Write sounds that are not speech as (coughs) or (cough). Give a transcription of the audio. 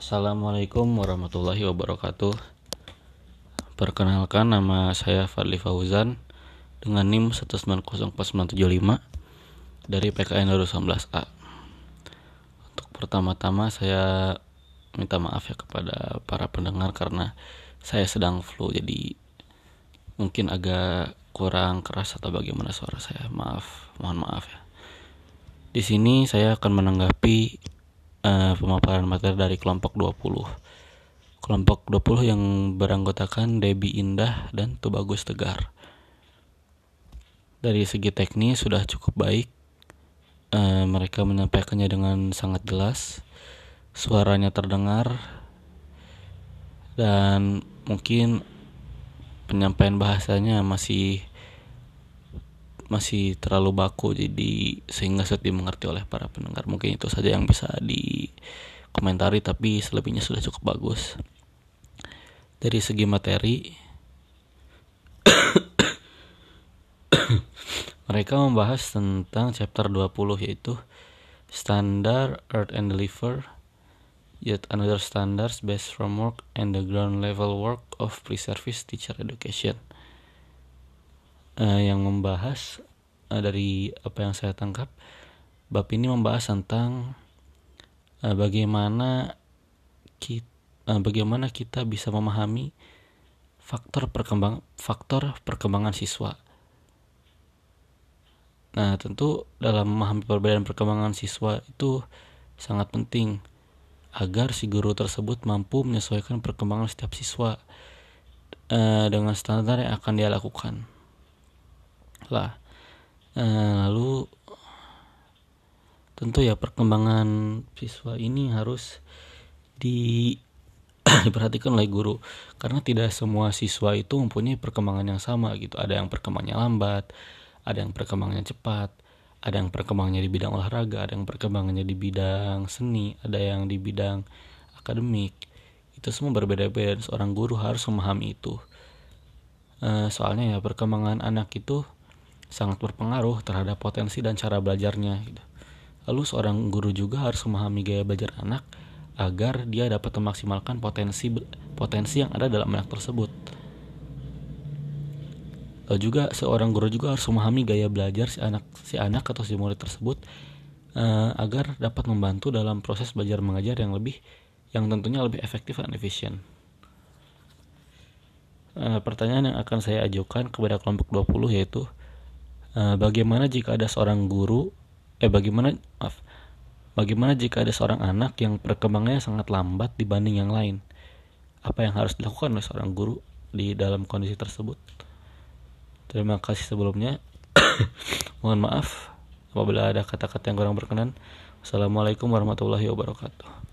Assalamualaikum warahmatullahi wabarakatuh. Perkenalkan nama saya Fadli Fauzan Dengan NIM 1904975 Dari PKN 2019A Untuk pertama-tama saya minta maaf ya kepada para pendengar Karena saya sedang flu jadi Mungkin agak kurang keras atau bagaimana suara saya. Maaf, mohon maaf ya. Di sini saya akan menanggapi uh, pemaparan materi dari kelompok 20. Kelompok 20 yang beranggotakan Debi Indah dan Tubagus Tegar. Dari segi teknis sudah cukup baik. Uh, mereka menyampaikannya dengan sangat jelas. Suaranya terdengar dan mungkin penyampaian bahasanya masih masih terlalu baku jadi sehingga sulit dimengerti oleh para pendengar. Mungkin itu saja yang bisa dikomentari tapi selebihnya sudah cukup bagus. Dari segi materi (coughs) mereka membahas tentang chapter 20 yaitu standard earth and deliver yet another standards based framework and the ground level work of pre-service teacher education uh, yang membahas uh, dari apa yang saya tangkap bab ini membahas tentang uh, bagaimana kita uh, bagaimana kita bisa memahami faktor perkembang faktor perkembangan siswa. Nah, tentu dalam memahami perbedaan perkembangan siswa itu sangat penting agar si guru tersebut mampu menyesuaikan perkembangan setiap siswa uh, dengan standar yang akan dia lakukan lah. Uh, lalu tentu ya perkembangan siswa ini harus di (clears throat) diperhatikan oleh guru. Karena tidak semua siswa itu mempunyai perkembangan yang sama gitu. Ada yang perkembangannya lambat ada yang perkembangannya cepat ada yang perkembangannya di bidang olahraga ada yang perkembangannya di bidang seni ada yang di bidang akademik. Itu semua berbeda-beda seorang guru harus memahami itu. Uh, soalnya ya perkembangan anak itu sangat berpengaruh terhadap potensi dan cara belajarnya gitu. Lalu seorang guru juga harus memahami gaya belajar anak agar dia dapat memaksimalkan potensi potensi yang ada dalam anak tersebut. Lalu juga seorang guru juga harus memahami gaya belajar si anak si anak atau si murid tersebut uh, agar dapat membantu dalam proses belajar mengajar yang lebih yang tentunya lebih efektif dan efisien. Uh, pertanyaan yang akan saya ajukan kepada kelompok 20 yaitu Eh, bagaimana jika ada seorang guru eh bagaimana maaf bagaimana jika ada seorang anak yang perkembangannya sangat lambat dibanding yang lain? Apa yang harus dilakukan oleh seorang guru di dalam kondisi tersebut? Terima kasih sebelumnya. (coughs) Mohon maaf apabila ada kata-kata yang kurang berkenan. Assalamualaikum warahmatullahi wabarakatuh